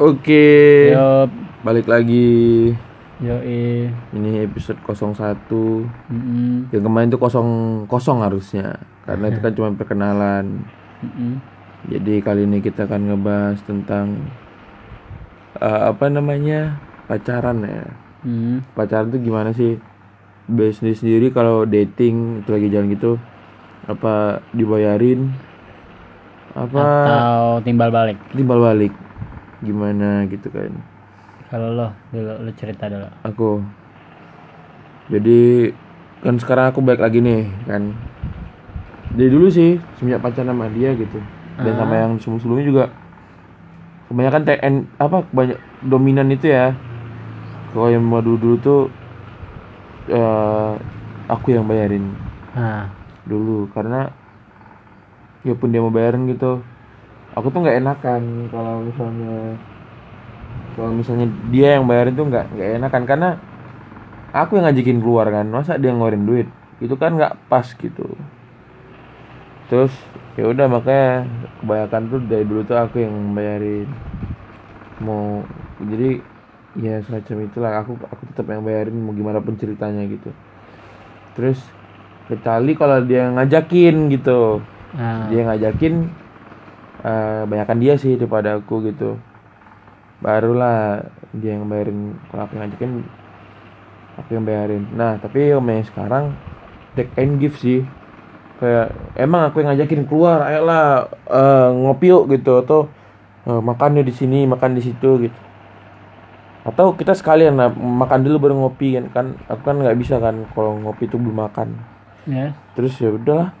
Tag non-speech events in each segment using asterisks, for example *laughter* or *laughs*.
Oke. Yo, Balik lagi. yo, Ini episode 01. mm Yang kemarin tuh kosong kosong harusnya. Karena itu kan cuma perkenalan. Jadi kali ini kita akan ngebahas tentang eh, apa namanya? pacaran ya. Pacaran tuh gimana sih? Base sendiri sendiri kalau dating itu lagi jalan gitu apa dibayarin apa Atau timbal balik. timbal balik gimana gitu kan. Kalau lo, dulu lo cerita dulu. aku. Jadi kan sekarang aku baik lagi nih kan. Dari dulu sih semenjak pacaran sama dia gitu. Dan sama yang sebelum sebelumnya juga. Kebanyakan TN apa banyak dominan itu ya. Kalau yang mau dulu dulu tuh eh, aku yang bayarin. Nah, dulu karena ya pun dia mau bayarin gitu aku tuh nggak enakan kalau misalnya kalau misalnya dia yang bayarin tuh nggak nggak enakan. Karena aku yang ngajakin keluar kan masa dia ngeluarin duit? Itu kan nggak pas gitu. Terus ya udah makanya kebanyakan tuh dari dulu tuh aku yang bayarin. Mau jadi ya semacam itulah. Aku aku tetap yang bayarin mau gimana pun ceritanya gitu. Terus kecuali kalau dia ngajakin gitu. Nah dia ngajakin eh banyakan dia sih daripada aku gitu. Barulah dia yang bayarin kalau aku yang ngajakin aku yang bayarin. Nah tapi yang main sekarang take and give sih. Kayak emang aku yang ngajakin keluar ayolah eh, ngopi yuk gitu atau eh, makan yuk di sini makan di situ gitu. Atau kita sekalian lah, makan dulu baru ngopi kan kan aku kan nggak bisa kan kalau ngopi itu belum makan. Ya. terus ya udahlah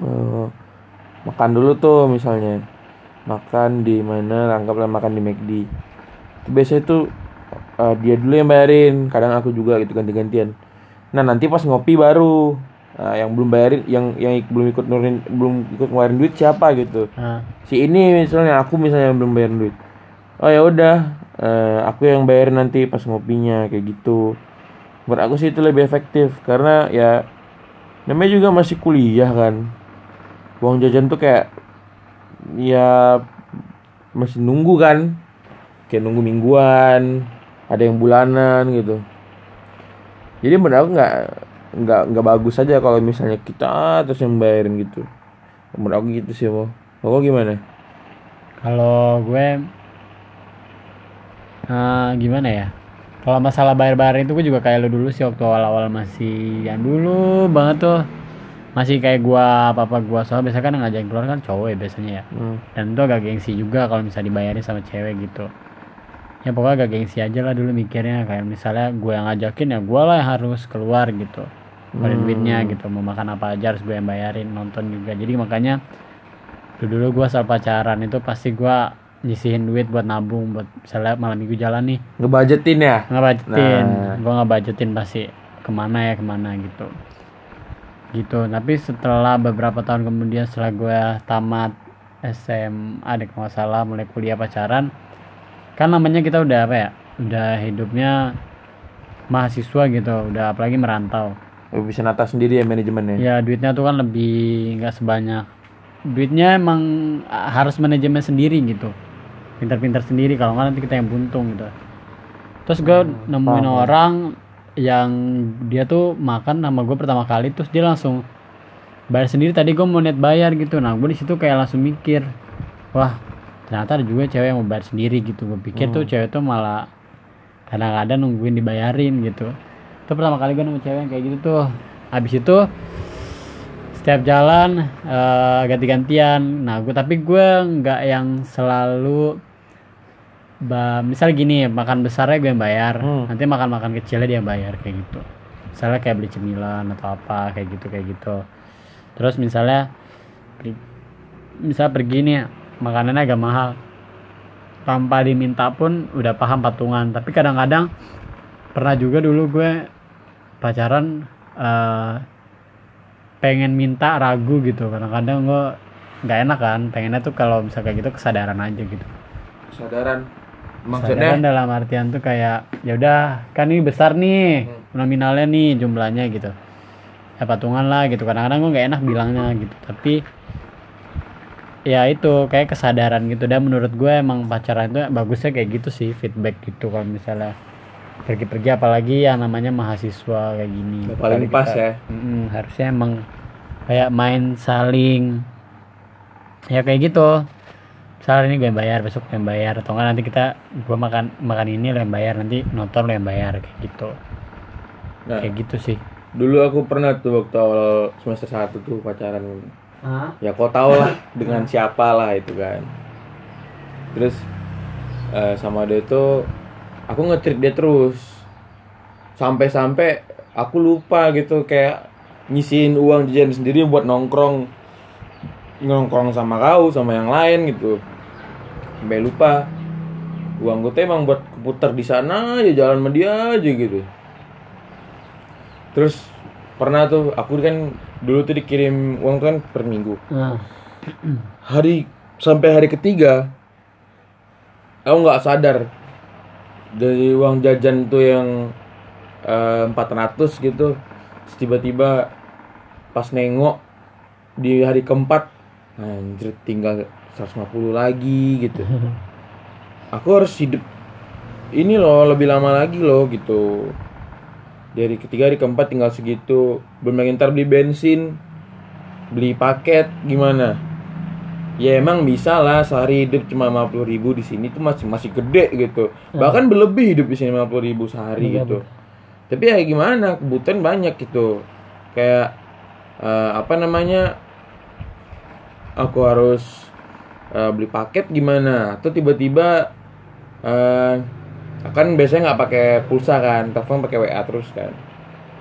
Eh, makan dulu tuh misalnya. Makan di mana anggaplah makan di McD itu biasanya tuh eh, dia dulu yang bayarin. Kadang aku juga gitu ganti-gantian. Nah nanti pas ngopi baru. Nah, yang belum bayarin yang yang ik- belum ikut nurin belum ikut ngeluarin duit siapa gitu. Nah, si ini misalnya aku misalnya yang belum bayarin duit. Oh ya udah eh, aku yang bayarin nanti pas ngopinya kayak gitu. Menurut aku sih itu lebih efektif. Karena ya namanya juga masih kuliah kan uang jajan tuh kayak ya masih nunggu kan. Kayak nunggu mingguan ada yang bulanan gitu. Jadi menurut aku nggak nggak nggak bagus aja kalau misalnya kita terus yang bayarin gitu. Menurut aku gitu sih mau mau gimana? Kalau gue eh, gimana ya? Kalau masalah bayar-bayar itu gue juga kayak lo dulu sih waktu awal-awal masih yang dulu banget tuh. Masih kayak gua apa-apa gua. Soal biasanya kan ngajakin keluar kan cowok ya biasanya ya. Hmm. dan itu agak gengsi juga kalau misalnya dibayarin sama cewek gitu. Ya pokoknya agak gengsi aja lah dulu mikirnya. Kayak misalnya gue yang ngajakin ya gue lah yang harus keluar gitu. Keluarin Hmm. duitnya gitu. Mau makan apa aja harus gue yang bayarin nonton juga. Jadi makanya dulu dulu gue saat pacaran itu pasti gue nyisihin duit buat nabung buat misalnya malam minggu jalan nih. Ngebudgetin ya? Nggak budgetin Nah. gue nggak budgetin pasti ke mana ya ke mana gitu gitu. Tapi setelah beberapa tahun kemudian setelah gue tamat SMA deh kalau salah mulai kuliah pacaran kan namanya kita udah apa ya udah hidupnya mahasiswa gitu udah apalagi merantau. Oh, bisa nata sendiri ya manajemennya? Ya duitnya tuh kan lebih nggak sebanyak. Duitnya emang harus manajemen sendiri gitu. Pintar-pintar sendiri kalau nggak nanti kita yang buntung gitu. Terus gue nemuin paham. orang yang dia tuh makan sama gue pertama kali terus dia langsung bayar sendiri. Tadi gue mau net bayar gitu. Nah gue di situ kayak langsung mikir wah ternyata ada juga cewek yang mau bayar sendiri gitu. Gue pikir tuh cewek tuh malah kadang-kadang nungguin dibayarin gitu. Itu pertama kali gue nemu cewek yang kayak gitu tuh. Habis itu setiap jalan eh, ganti-gantian. Nah gue tapi gue nggak yang selalu ba, misal gini makan besarnya gue yang bayar. Hmm. nanti makan-makan kecilnya dia yang bayar kayak gitu. Misalnya kayak beli cemilan atau apa kayak gitu kayak gitu. Terus misalnya beli- misal pergi nih makanannya agak mahal. Tanpa diminta pun udah paham patungan. Tapi kadang-kadang pernah juga dulu gue pacaran eh, pengen minta ragu gitu. Kadang-kadang gue nggak enak kan pengennya tuh kalau bisa kayak gitu kesadaran aja gitu. Kesadaran maksudnya? Dalam artian tuh kayak ya udah kan ini besar nih nominalnya nih jumlahnya gitu. Ya patungan lah gitu. Kadang-kadang gue nggak enak bilangnya gitu. Tapi ya itu kayak kesadaran gitu. Dan menurut gue emang pacaran itu bagusnya kayak gitu sih feedback gitu kalau misalnya pergi-pergi. Apalagi yang namanya mahasiswa kayak gini. Paling pas kita- ya. Mm, harusnya emang kayak main saling ya kayak gitu misalnya ini gue yang bayar besok gue yang bayar atau enggak nanti kita gue makan makan ini lo yang bayar nanti nonton lo yang bayar kayak gitu Nah, kayak gitu sih dulu aku pernah tuh waktu awal semester 1 tuh pacaran. Ya kau tau lah dengan siapa lah itu kan. Terus eh, sama dia itu aku nge-treat dia terus. Sampai-sampai aku lupa gitu kayak nyisihin uang jajan sendiri buat nongkrong nongkrong sama kau sama yang lain gitu. Sampai lupa. Uang gue tuh emang buat putar di sana aja jalan sama dia aja gitu. Terus pernah tuh aku kan dulu tuh dikirim uang tuh kan per minggu. nah, Hari sampai hari ketiga aku nggak sadar dari uang jajan tuh yang eh, 400 gitu. Terus tiba-tiba pas nengok di hari keempat anjir tinggal 150 lagi gitu. Aku harus hidup ini loh lebih lama lagi loh gitu. Dari ketiga hari keempat tinggal segitu. Belum lagi ntar beli bensin beli paket gimana? Ya emang bisa lah sehari hidup cuma 50 ribu di sini tuh masih masih gede gitu. Bahkan berlebih hidup di sini 50 ribu sehari Iya, gitu. tapi ya gimana kebutuhan banyak gitu. Kayak eh, apa namanya aku harus eh, beli paket gimana? Atau tiba-tiba eh kan biasanya nggak pakai pulsa kan telepon pakai WA terus kan.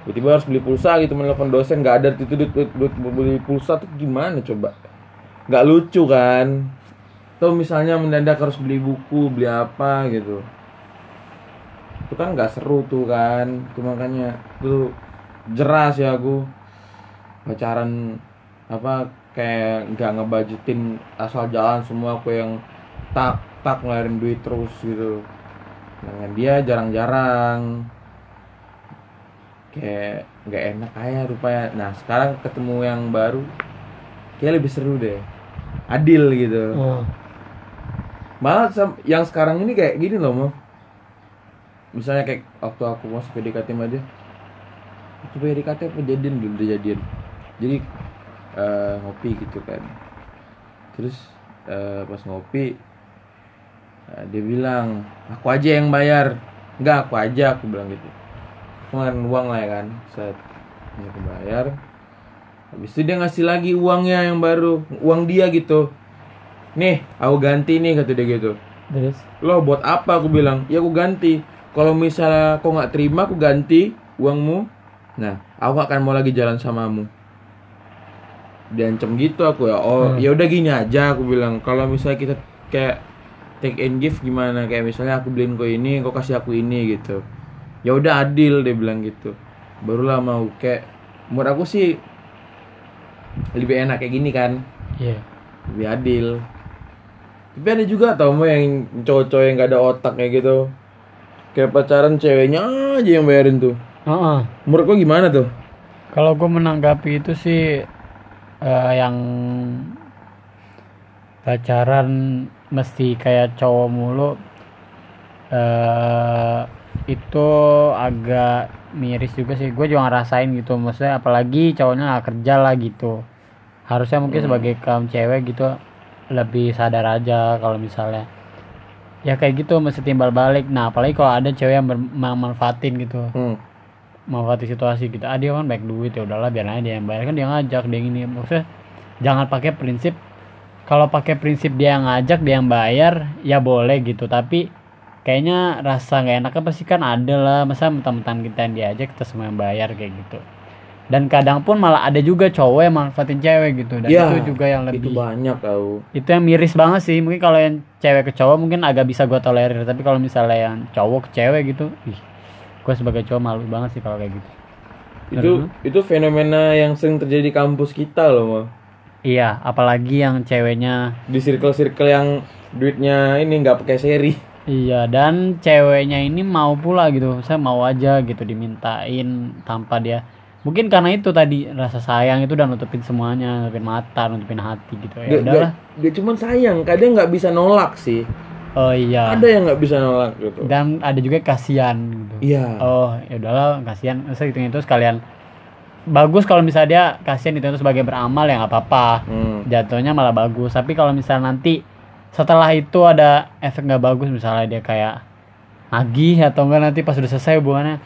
Tiba-tiba harus beli pulsa gitu menelpon dosen nggak ada itu duit, duit, beli pulsa tuh gimana coba? Nggak lucu kan? Atau misalnya mendadak harus beli buku beli apa gitu. Itu kan nggak seru tuh kan? Itu makanya tuh jelas ya aku. Pacaran apa kayak nggak ngebajetin asal jalan semua aku yang tak tak ngeluarin duit terus gitu. Dengan dia jarang-jarang. Kayak nggak enak aja rupanya. Nah sekarang ketemu yang baru kayak lebih seru deh. Adil gitu. Oh, malah yang sekarang ini kayak gini loh mau misalnya kayak waktu aku masuk PDKT sama dia. Waktu PDKT apa jadian? Belum udah jadian jadi eh, ngopi gitu kan. Terus eh, pas ngopi eh, dia bilang aku aja yang bayar. Enggak aku aja aku bilang gitu. Kemarin uang lah ya kan. Set. Ini aku bayar. Habis itu dia ngasih lagi uangnya yang baru uang dia gitu. Nih aku ganti nih kata dia gitu. Terus? Lo buat apa? aku bilang. Ya aku ganti. Kalau misalnya kau nggak terima aku ganti uangmu. Nah aku nggak akan mau lagi jalan samamu diancam gitu aku ya oh ya udah gini aja aku bilang. Kalau misalnya kita kayak take and give gimana? Kayak misalnya aku beliin kau ini kau kasih aku ini gitu. Ya udah adil dia bilang gitu. Barulah mau kayak menurut aku sih lebih enak kayak gini kan? Iya. Lebih adil. Tapi ada juga tau mau yang cowok-cowok yang gak ada otak kayak gitu. Kayak pacaran ceweknya aja yang bayarin tuh. Heeh. menurut gua gimana tuh? Kalau gue menanggapi itu sih eh, yang pacaran mesti kayak cowok mulu eh itu agak miris juga sih. Gue juga ngerasain gitu. Maksudnya apalagi cowoknya nggak kerja lah gitu. Harusnya mungkin sebagai kaum cewek gitu lebih sadar aja kalau misalnya ya kayak gitu mesti timbal balik. Nah apalagi kalau ada cewek yang ber- manfaatin gitu hmm. Manfaati situasi gitu. Ah dia kan baik duit ya udahlah biar aja dia yang bayar. Kan dia ngajak dia ini maksudnya jangan pakai prinsip kalau pakai prinsip dia yang ngajak dia yang bayar ya boleh gitu. Tapi kayaknya rasa nggak enaknya pasti kan ada lah. Masa mentang-mentang kita yang diajak kita semua yang bayar kayak gitu. Dan kadang pun malah ada juga cowok yang manfaatin cewek gitu. Dan Ya, itu juga yang itu lebih banyak tau. Itu yang miris banget sih. Mungkin kalau yang cewek ke cowok mungkin agak bisa gue tolerir. Tapi kalau misalnya yang cowok ke cewek gitu ih gue sebagai cowok malu banget sih kalau kayak gitu. Itu itu fenomena yang sering terjadi di kampus kita loh mau iya apalagi yang ceweknya. Di circle-circle yang duitnya ini nggak pakai seri. Iya dan ceweknya ini mau pula gitu. Saya mau aja gitu dimintain tanpa dia. Mungkin karena itu tadi rasa sayang itu udah nutupin semuanya nutupin mata nutupin hati gitu. Ya udahlah. gak, cuman sayang, kadang nggak bisa nolak sih. Oh iya Ada yang nggak bisa nolak gitu. dan ada juga kasihan gitu Iya. oh ya udahlah kasihan saya hitung itu sekalian bagus kalau misalnya dia kasihan itu sebagai beramal ya nggak apa-apa Hmm. jatuhnya malah bagus tapi kalau misalnya nanti setelah itu ada efek nggak bagus misalnya dia kayak nagih atau enggak nanti pas udah selesai hubungannya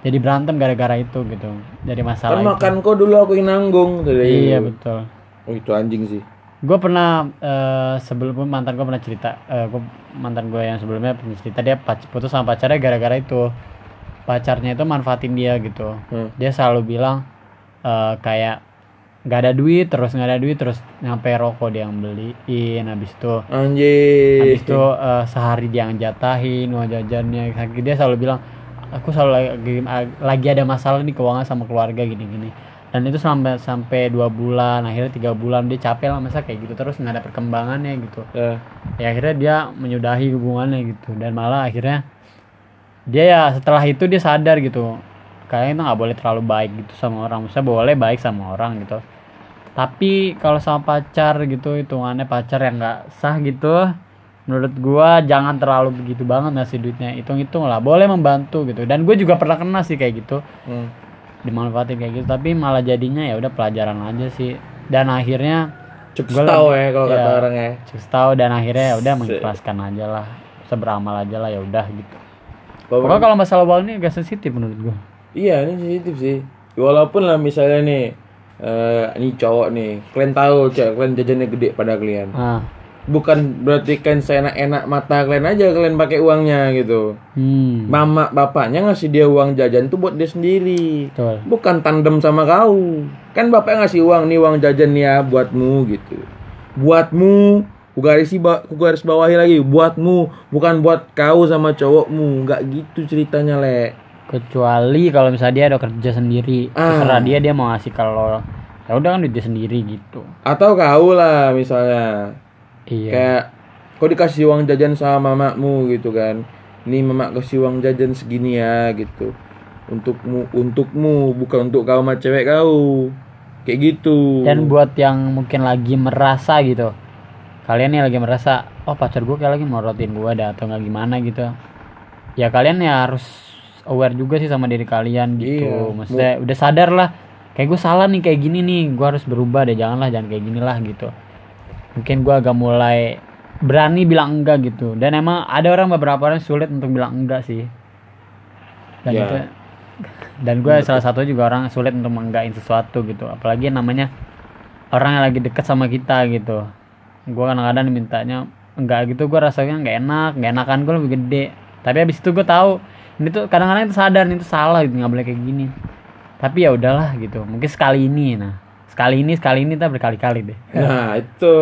jadi berantem gara-gara itu gitu jadi masalah Kan itu. makan kok dulu aku yang nanggung. Iya betul Oh itu anjing sih. Gue pernah eh, sebelum mantan gue pernah cerita eh, gua, mantan gue yang sebelumnya pernah cerita dia pac- putus sama pacarnya gara-gara itu pacarnya itu manfaatin dia gitu Hmm. dia selalu bilang eh, kayak nggak ada duit terus nggak ada duit terus nyampe rokok dia yang beliin habis itu Anjing. habis itu eh, sehari dia yang jatahin uang jajannya dia selalu bilang aku selalu lagi, lagi ada masalah nih keuangan sama keluarga gini-gini dan itu sampai sampai dua bulan akhirnya tiga bulan dia capek lah masa kayak gitu. Terus nggak ada perkembangannya gitu. Ya. ya akhirnya dia menyudahi hubungannya gitu. Dan malah akhirnya dia ya setelah itu dia sadar gitu. Kayaknya itu nggak boleh terlalu baik gitu sama orang. Maksudnya boleh baik sama orang gitu. Tapi kalau sama pacar gitu hitungannya pacar yang nggak sah gitu menurut gua jangan terlalu begitu banget ngasih duitnya. Hitung-hitung lah boleh membantu gitu. Dan gue juga pernah kena sih kayak gitu. Hmm. Dimanfaatin kayak gitu tapi malah jadinya ya udah pelajaran aja sih dan akhirnya Cukup tahu ya kalau ya. kata orang ya. Terus tahu dan akhirnya ya udah mengikhlaskan aja lah seberamal aja lah ya udah gitu Kalau- pokoknya kalau masalah uang ini agak sensitif menurut gua Iya ini sensitif sih. Walaupun lah misalnya nih, eh ini cowok nih, kalian tahu cewek kalian jajannya gede pada kalian. ah Bukan berarti kalian seenak-enak mata kalian aja kalian pakai uangnya gitu. hmm Mama bapaknya ngasih dia uang jajan tuh buat dia sendiri. betul Bukan tandem sama kau. Kan bapak ngasih uang nih uang jajan ya buatmu gitu. Buatmu, ku garis ku garis bawahi lagi buatmu, bukan buat kau sama cowokmu. Nggak gitu ceritanya, Le. kecuali kalau misalnya dia ada kerja sendiri Ah. terserah dia dia mau ngasih kalau ya udah kan dia sendiri gitu Atau kau lah misalnya iya kayak kau dikasih uang jajan sama mamamu gitu kan. Nih mama kasih uang jajan segini ya gitu. Untukmu, untukmu, bukan untuk kau sama cewek kau. Kayak gitu. dan buat yang mungkin lagi merasa gitu kalian nih lagi merasa oh pacar gue kayak lagi morotin gue ada atau nggak gimana gitu ya kalian ya harus aware juga sih sama diri kalian gitu Iya. maksudnya udah sadar lah kayak gue salah nih kayak gini nih gue harus berubah deh janganlah jangan kayak gini lah gitu mungkin gue agak mulai berani bilang enggak gitu. Dan emang ada orang beberapa orang sulit untuk bilang enggak sih. Dan Ya. itu dan gue salah satu juga orang sulit untuk menggain sesuatu gitu. Apalagi yang namanya orang yang lagi deket sama kita gitu. Gue kadang-kadang mintanya enggak gitu gue rasanya nggak enak. Nggak enakan gue lebih gede. Tapi habis itu gue tahu ini tuh kadang-kadang itu sadar ini tuh salah gitu nggak boleh kayak gini. Tapi ya udahlah gitu. Mungkin sekali ini nah sekali ini sekali ini tak berkali-kali deh Nah itu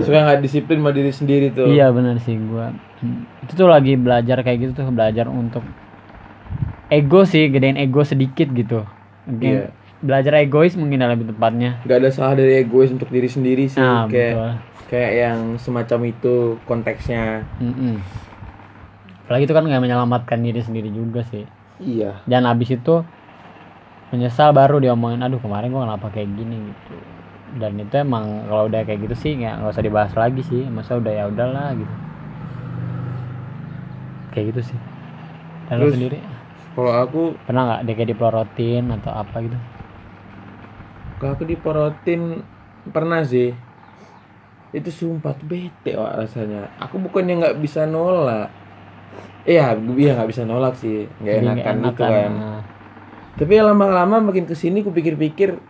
suka nggak disiplin sama diri sendiri tuh. iya benar sih gue itu tuh lagi belajar kayak gitu tuh belajar untuk ego sih gedein ego sedikit gitu mungkin Iya. belajar egois mungkin lebih tepatnya Gak ada salah dari egois untuk diri sendiri sih. nah kayak betul kayak yang semacam itu konteksnya. Mm-mm. apalagi itu kan nggak menyelamatkan diri sendiri juga sih Iya. dan habis itu menyesal baru diomongin aduh kemarin gua kenapa kayak gini gitu dan itu emang kalau udah kayak gitu sih nggak nggak usah dibahas lagi sih masa udah ya udahlah gitu kayak gitu sih dan Terus- sendiri Kalau aku pernah nggak dia kayak dipelorotin atau apa gitu kalau aku diporotin pernah sih. Itu sumpah tuh bete wak rasanya. Aku bukannya nggak bisa nolak. Iya, iya nggak bisa nolak sih, nggak nggak enakan gitu enakan. kan. Tapi lama-lama makin ke sini ku pikir-pikir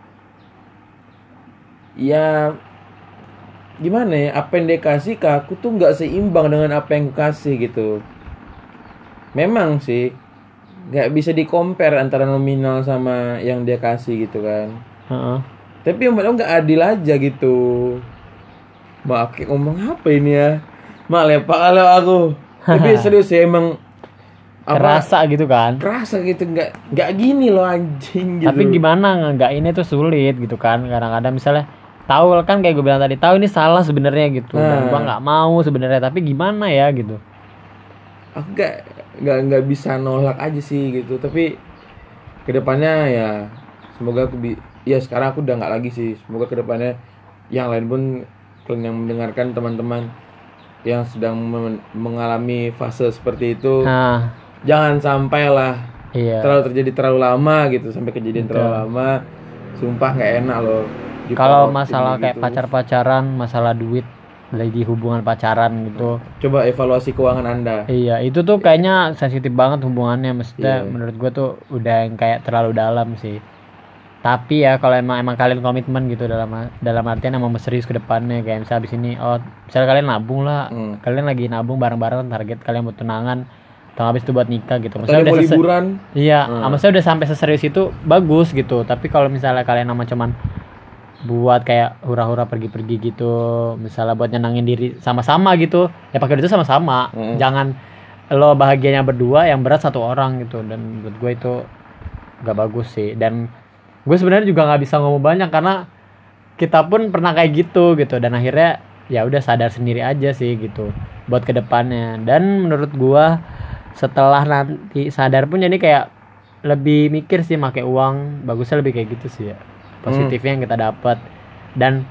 ya gimana ya apa yang dia kasih ke aku tuh nggak seimbang dengan apa yang kasih gitu. Memang sih nggak bisa di compare antara nominal sama yang dia kasih gitu kan. Heeh. Tapi yang nggak adil aja gitu. Mak ngomong apa ini ya? Mak lepak kalau aku. Tapi *laughs* serius ya emang apa? Kerasa gitu kan? Kerasa gitu nggak nggak gini loh anjing gitu. tapi gimana nggak ini tuh sulit gitu kan kadang-kadang misalnya tahu kan kayak gue bilang tadi tahu ini salah sebenarnya gitu dan Nah. gua nggak mau sebenarnya tapi gimana ya gitu. Aku nggak nggak nggak bisa nolak aja sih gitu. Tapi ke depannya ya semoga aku bi ya sekarang aku udah nggak lagi sih semoga ke depannya yang lain pun kalian yang mendengarkan teman-teman yang sedang men- mengalami fase seperti itu nah jangan sampai lah iya terlalu terjadi terlalu lama gitu sampai kejadian terlalu lama sumpah nggak enak loh kalau masalah kayak gitu. pacar-pacaran masalah duit lagi hubungan pacaran gitu coba evaluasi keuangan anda Iya, itu tuh kayaknya sensitif banget hubungannya. Maksudnya Iya. menurut gua tuh udah yang kayak terlalu dalam sih. Tapi ya kalau emang emang kalian komitmen gitu dalam dalam artian emang serius ke depannya kayak misalnya abis ini oh misalnya kalian nabung lah, Hmm. kalian lagi nabung bareng-bareng target kalian buat tunangan atau habis itu buat nikah gitu. Maksudnya udah liburan Iya, Hmm. maksudnya udah sampai seserius itu bagus gitu. Tapi kalau misalnya kalian sama cuman buat kayak hura-hura pergi-pergi gitu, misalnya buat nyenangin diri sama-sama gitu, ya pakai itu sama-sama. Hmm. Jangan lo bahagianya berdua, yang berat satu orang gitu. Dan buat gue itu gak bagus sih. Dan gue sebenarnya juga nggak bisa ngomong banyak karena kita pun pernah kayak gitu gitu. Dan akhirnya ya udah sadar sendiri aja sih gitu buat ke depannya. Dan menurut gua setelah nanti sadar pun jadi kayak lebih mikir sih pakai uang. Bagusnya lebih kayak gitu sih ya. Positifnya yang kita dapat. Dan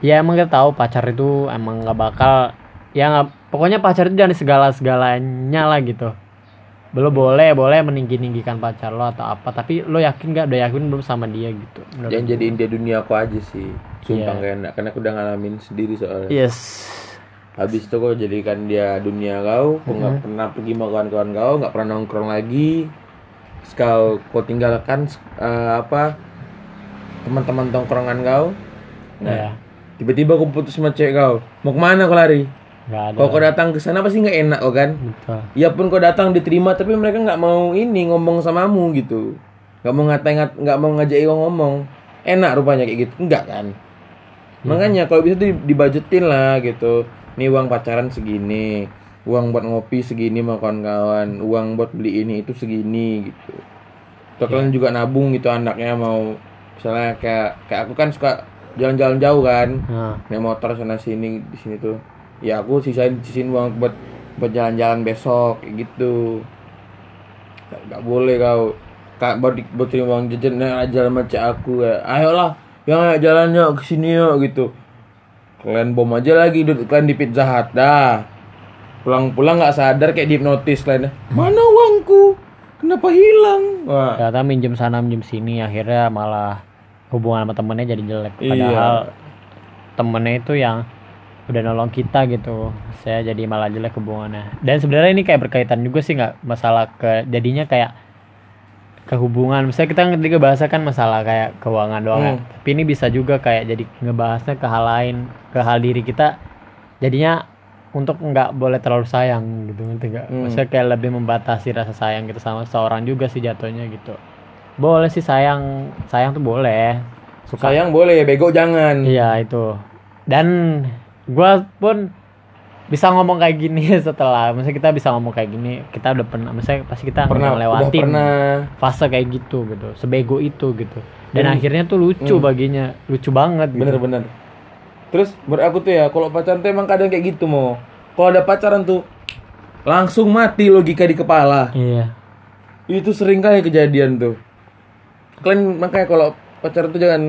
ya emang kita tahu pacar itu emang nggak bakal ya nggak pokoknya pacar itu jangan segala segalanya lah gitu. Belum boleh boleh meninggi ninggikan pacar lo atau apa tapi lo yakin gak udah yakin belum sama dia gitu yang jadiin dia dunia aku aja sih. Sumpah Iya. gak enak karena aku udah ngalamin sendiri soalnya. Yes habis itu kau jadikan dia dunia kau kau nggak pernah pergi sama kawan-kawan kau nggak pernah nongkrong lagi. Kau kau tinggalkan eh, apa teman-teman tongkrongan kau. Nah ya tiba-tiba kau putus sama cewek kau. Mau ke mana kau lari? Ada. Kalau kau datang ke sana pasti nggak enak kau kan? Betul. Ya pun kau datang diterima tapi mereka nggak mau ini ngomong samamu gitu. Nggak mau ngatain nggak mau ngajak kau ngomong. Enak rupanya kayak gitu. Enggak kan? Makanya kalau bisa tuh dibajetin lah gitu nih uang pacaran segini. Uang buat ngopi segini sama kawan-kawan. Uang buat beli ini itu segini gitu. Atau kalian juga nabung gitu anaknya mau misalnya kayak kayak aku kan suka jalan-jalan jauh kan. Nah naik motor sana sini di sini tuh. Ya aku sisain sisain uang buat buat jalan-jalan besok gitu. Nggak, nggak boleh kau. Kak buat terima uang jajan nah jalan sama cek aku ya ayolah yang jalan yuk ke sini yuk gitu kalian bom aja lagi duduk kalian di pizza hut dah. Pulang-pulang nggak sadar kayak dihipnotis kalian. Mana uangku? Kenapa hilang? Wah. Ternyata minjem sana minjem sini akhirnya malah hubungan sama temennya jadi jelek. Iya. padahal temennya itu yang udah nolong kita gitu. Saya jadi malah jelek hubungannya. Dan sebenarnya ini kayak berkaitan juga sih nggak masalah ke jadinya kayak kehubungan. Misalnya kita ketika bahasa kan masalah kayak keuangan doang ya. Hmm. tapi ini bisa juga kayak jadi ngebahasnya ke hal lain ke hal diri kita. Jadinya untuk nggak boleh terlalu sayang gitu ngerti nggak? Hmm. maksudnya kayak lebih membatasi rasa sayang kita sama seorang juga sih jatuhnya gitu. Boleh sih sayang sayang tuh boleh. Suka. Sayang boleh bego jangan. Iya itu. Dan gua pun bisa ngomong kayak gini *laughs* setelah misalnya kita bisa ngomong kayak gini kita udah pernah misalnya pasti kita pernah pernah. fase kayak gitu gitu. Sebego itu gitu. Dan Hmm. akhirnya tuh lucu Hmm. baginya lucu banget gitu. bener-bener terus menurut aku tuh ya kalau pacaran tuh emang kadang kayak gitu mau kalau ada pacaran tuh langsung mati logika di kepala. Iya. Itu sering kali kejadian tuh. Kalian makanya kalau pacaran tuh jangan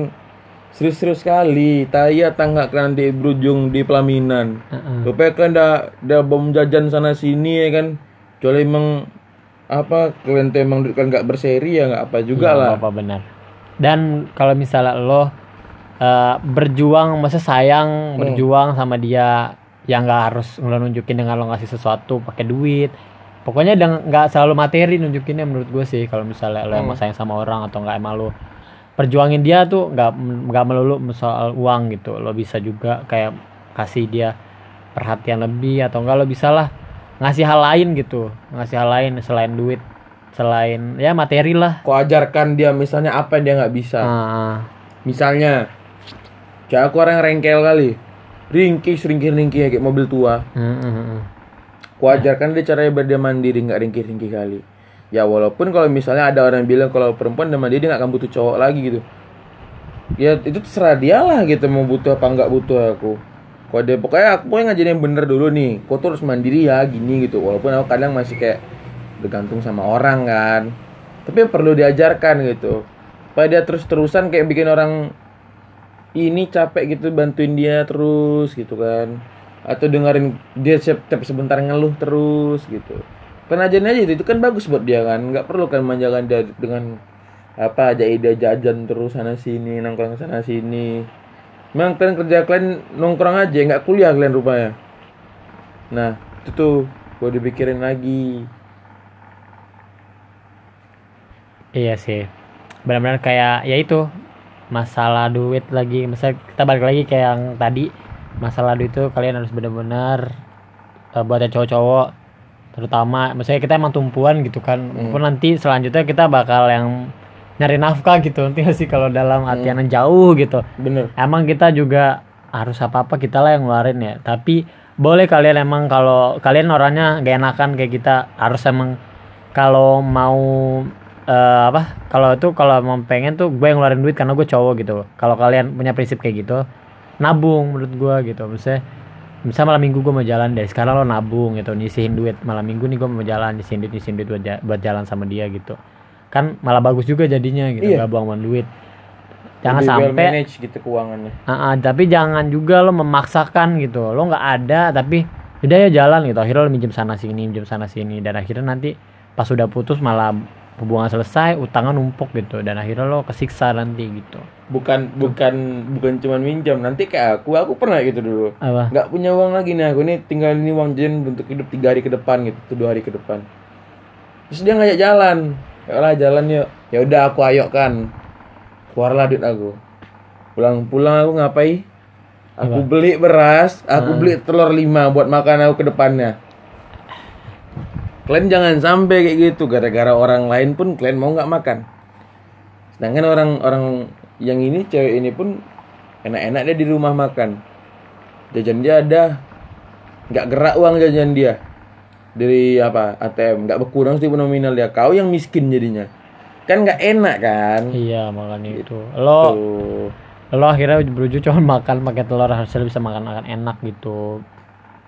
serius-serius sekali. Taya tangga kalian nanti berujung di pelaminan. Heeh. Rupanya kalian udah, udah bom jajan sana sini ya kan? Kecuali emang apa kalian tuh emang kalian nggak berseri ya nggak apa juga Nggak lah. apa benar. Dan kalau misalnya lo eh, berjuang masa sayang Hmm. berjuang sama dia yang nggak harus lo nunjukin dengan lo ngasih sesuatu pakai duit. Pokoknya nggak selalu materi nunjukinnya menurut gue sih kalau misalnya lo Hmm. emang sayang sama orang atau nggak emang lo perjuangin dia tuh nggak nggak melulu soal uang gitu lo bisa juga kayak kasih dia perhatian lebih atau enggak lo bisa lah ngasih hal lain gitu ngasih hal lain selain duit selain ya materi lah kau ajarkan dia misalnya apa yang dia nggak bisa Ah, Misalnya, kayak aku orang rengkel kali, ringkih, ringkih, ringkih kayak mobil tua. mm, mm, mm. Ku ajarkan dia caranya biar dia mandiri, nggak ringkih, ringkih kali. Ya walaupun kalau misalnya ada orang bilang kalau perempuan udah mandiri dia nggak akan butuh cowok lagi gitu. Ya itu terserah dia lah gitu mau butuh apa nggak butuh aku. Kalau dia pokoknya aku pokoknya ngajarin yang bener dulu nih. Kau tuh harus mandiri ya gini gitu. Walaupun aku kadang masih kayak bergantung sama orang kan. Tapi perlu diajarkan gitu. Pada dia terus-terusan kayak bikin orang ini capek gitu bantuin dia terus gitu kan. Atau dengerin dia setiap sebentar ngeluh terus gitu. Kan aja itu, itu kan bagus buat dia kan. nggak perlu kan manjakan dia dengan apa aja ide jajan terus sana sini nongkrong sana sini. Memang kalian kerja kalian nongkrong aja nggak kuliah kalian rupanya. Nah itu tuh gue dipikirin lagi. Iya sih. Benar-benar kayak ya itu masalah duit lagi. Misalnya kita balik lagi kayak yang tadi masalah duit itu kalian harus benar-benar uh, buat cowok-cowok terutama misalnya kita emang tumpuan gitu kan. Hmm. Walaupun nanti selanjutnya kita bakal yang nyari nafkah gitu. Nanti sih kalau dalam artian yang jauh gitu. Bener. emang kita juga harus apa apa kita lah yang ngeluarin ya. Tapi boleh kalian emang kalau kalian orangnya gak enakan kayak kita harus emang kalau mau eh, apa kalau itu kalau mau pengen tuh gue yang ngeluarin duit karena gue cowok gitu kalau kalian punya prinsip kayak gitu nabung menurut gue gitu. Misalnya misal malam minggu gue mau jalan deh sekarang lo nabung gitu nyisihin duit malam minggu nih gue mau jalan nyisihin duit nyisihin duit buat, ja- buat jalan sama dia gitu kan malah bagus juga jadinya gitu Iya. gak buang-buang duit jangan Lebih well sampai manage gitu keuangannya. Ah, ah, tapi jangan juga lo memaksakan gitu. Lo nggak ada tapi udah ya jalan gitu. Akhirnya lo minjem sana sini, minjem sana sini dan akhirnya nanti pas udah putus malah hubungan selesai, utangnya numpuk gitu dan akhirnya lo kesiksa nanti gitu. Bukan bukan bukan cuma minjam. Nanti kayak aku, aku pernah gitu dulu. Apa? Nggak punya uang lagi nih aku nih tinggal ini uang jajan untuk hidup tiga hari ke depan gitu, tuh dua hari ke depan. Terus dia ngajak jalan, ya lah jalan yuk. Ya udah aku ayo kan. Keluarlah duit aku. Pulang-pulang aku ngapain? Aku beli beras, aku beli telur lima buat makan aku ke depannya. Kalian jangan sampai kayak gitu gara-gara orang lain pun kalian mau nggak makan. Sedangkan orang-orang yang ini cewek ini pun enak-enak dia di rumah makan. Jajan dia ada, nggak gerak uang jajan dia dari apa ATM, nggak berkurang sih nominal dia. Kau yang miskin jadinya, kan nggak enak kan? Iya makanya itu. Lo Tuh. lo akhirnya berujung cuma makan pakai telur harusnya lo bisa makan makan enak gitu.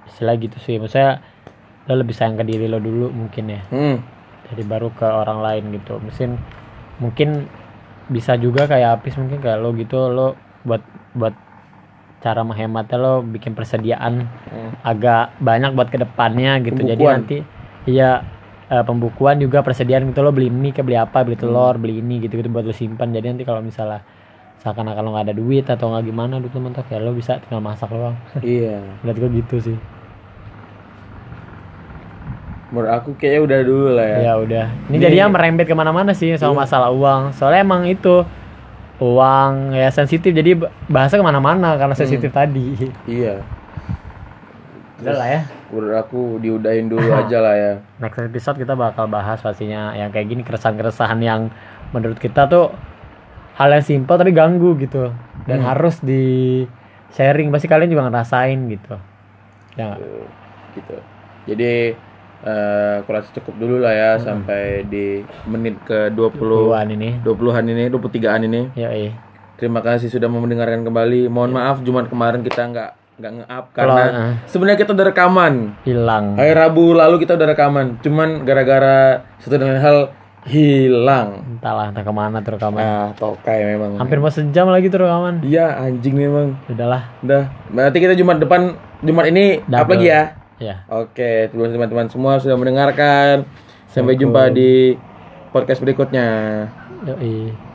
Istilah gitu sih. Maksudnya lo lebih sayang ke diri lo dulu mungkin ya. Hmm. jadi baru ke orang lain gitu mesin mungkin bisa juga kayak Apis mungkin kayak lo gitu lo buat buat cara menghematnya lo bikin persediaan Hmm. agak banyak buat ke depannya gitu jadi Pembukuan. nanti iya eh, pembukuan juga persediaan gitu lo beli mie ke beli apa beli telur beli ini gitu gitu buat lo simpan jadi nanti kalau misalnya seakan-akan lo nggak ada duit atau nggak gimana duit lo mentok ya lo bisa tinggal masak doang Iya. *laughs* lihat gue gitu sih Menurut aku kayaknya udah dulu lah ya. ya udah. Ini Ini- jadinya merembet ke mana-mana sih sama masalah uang. Soalnya emang itu uang ya sensitif. Jadi bahasa ke mana-mana karena sensitif tadi. Iya. udah lah ya. Menurut aku diudahin dulu *laughs* aja lah ya. next episode kita bakal bahas pastinya yang kayak gini keresahan-keresahan yang menurut kita tuh hal yang simpel tapi ganggu gitu. Dan harus di sharing. Pasti kalian juga ngerasain gitu. Ya gitu. Jadi eh aku rasa cukup dulu lah ya sampai di menit ke 20 Puluhan ini 20-an ini, 23-an ini. ya Terima kasih sudah mau mendengarkan kembali. Mohon maaf Jumat kemarin kita nggak nggak nge-up karena eh. sebenarnya kita udah rekaman. hilang Hari Rabu lalu kita udah rekaman. Cuman gara-gara satu dan lain hal hilang. entahlah entah ke mana tuh rekaman Ah, tokai memang. hampir mau sejam lagi tuh rekaman Iya, anjing memang. udahlah Udah. Berarti kita Jumat depan Jumat ini up Double. lagi ya. Ya Oke, terima kasih teman-teman semua sudah mendengarkan. Sampai jumpa di podcast berikutnya. yoi